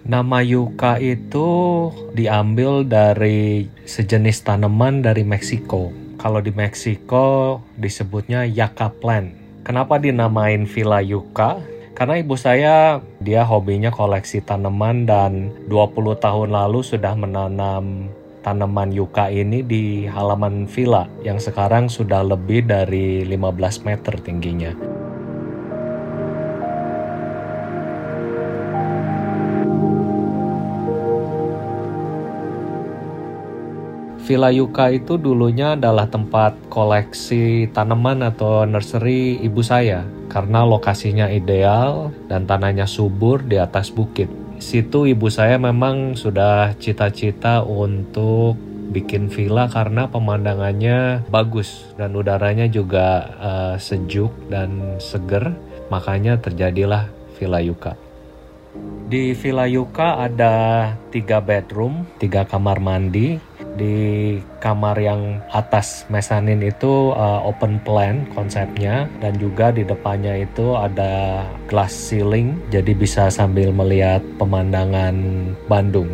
Nama yucca itu diambil dari sejenis tanaman dari Meksiko. Kalau di Meksiko disebutnya yucca plant. Kenapa dinamain Villa Yucca? Karena ibu saya dia hobinya koleksi tanaman dan 20 tahun lalu sudah menanam tanaman yucca ini di halaman villa yang sekarang sudah lebih dari 15 meter tingginya. Villa Yuka itu dulunya adalah tempat koleksi tanaman atau nursery ibu saya karena lokasinya ideal dan tanahnya subur di atas bukit. Situ ibu saya memang sudah cita-cita untuk bikin villa karena pemandangannya bagus dan udaranya juga uh, sejuk dan seger. Makanya terjadilah Villa Yuka. Di Villa Yuka ada tiga bedroom, tiga kamar mandi, di kamar yang atas mesanin itu uh, open plan konsepnya. Dan juga di depannya itu ada glass ceiling. Jadi bisa sambil melihat pemandangan Bandung.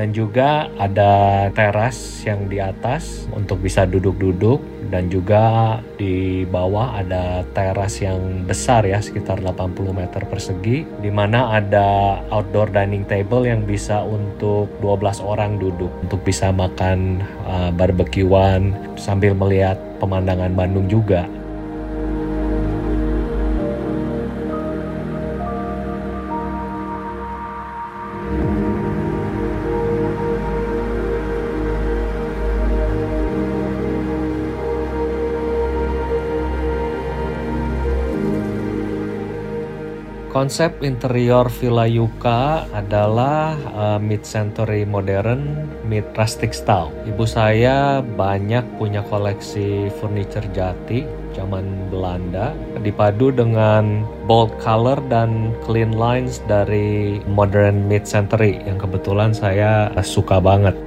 Dan juga ada teras yang di atas untuk bisa duduk-duduk dan juga di bawah ada teras yang besar ya sekitar 80 meter persegi di mana ada outdoor dining table yang bisa untuk 12 orang duduk untuk bisa makan uh, barbekyuan sambil melihat pemandangan Bandung juga. Konsep interior Villa Yuka adalah uh, mid-century modern, mid rustic style. Ibu saya banyak punya koleksi furniture jati zaman Belanda dipadu dengan bold color dan clean lines dari modern mid-century yang kebetulan saya suka banget.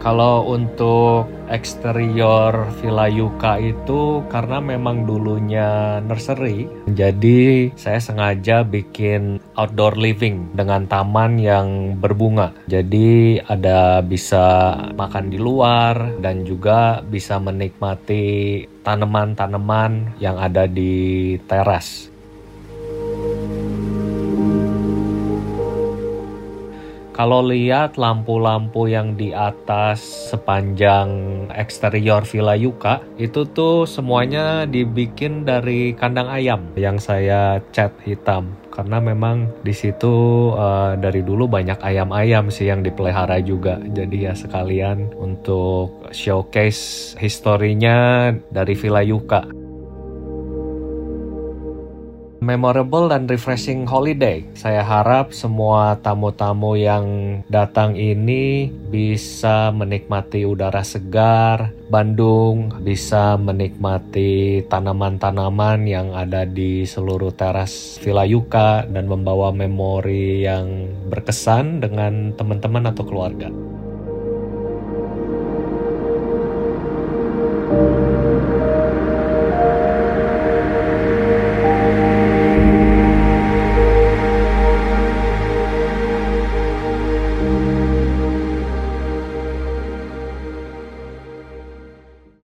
Kalau untuk eksterior Villa Yuka itu karena memang dulunya nursery, jadi saya sengaja bikin outdoor living dengan taman yang berbunga. Jadi ada bisa makan di luar dan juga bisa menikmati tanaman-tanaman yang ada di teras. Kalau lihat lampu-lampu yang di atas sepanjang eksterior Villa Yuka itu tuh semuanya dibikin dari kandang ayam yang saya cat hitam karena memang di situ uh, dari dulu banyak ayam-ayam sih yang dipelihara juga. Jadi ya sekalian untuk showcase historinya dari Villa Yuka memorable dan refreshing holiday. Saya harap semua tamu-tamu yang datang ini bisa menikmati udara segar, Bandung bisa menikmati tanaman-tanaman yang ada di seluruh teras Villa Yuka dan membawa memori yang berkesan dengan teman-teman atau keluarga.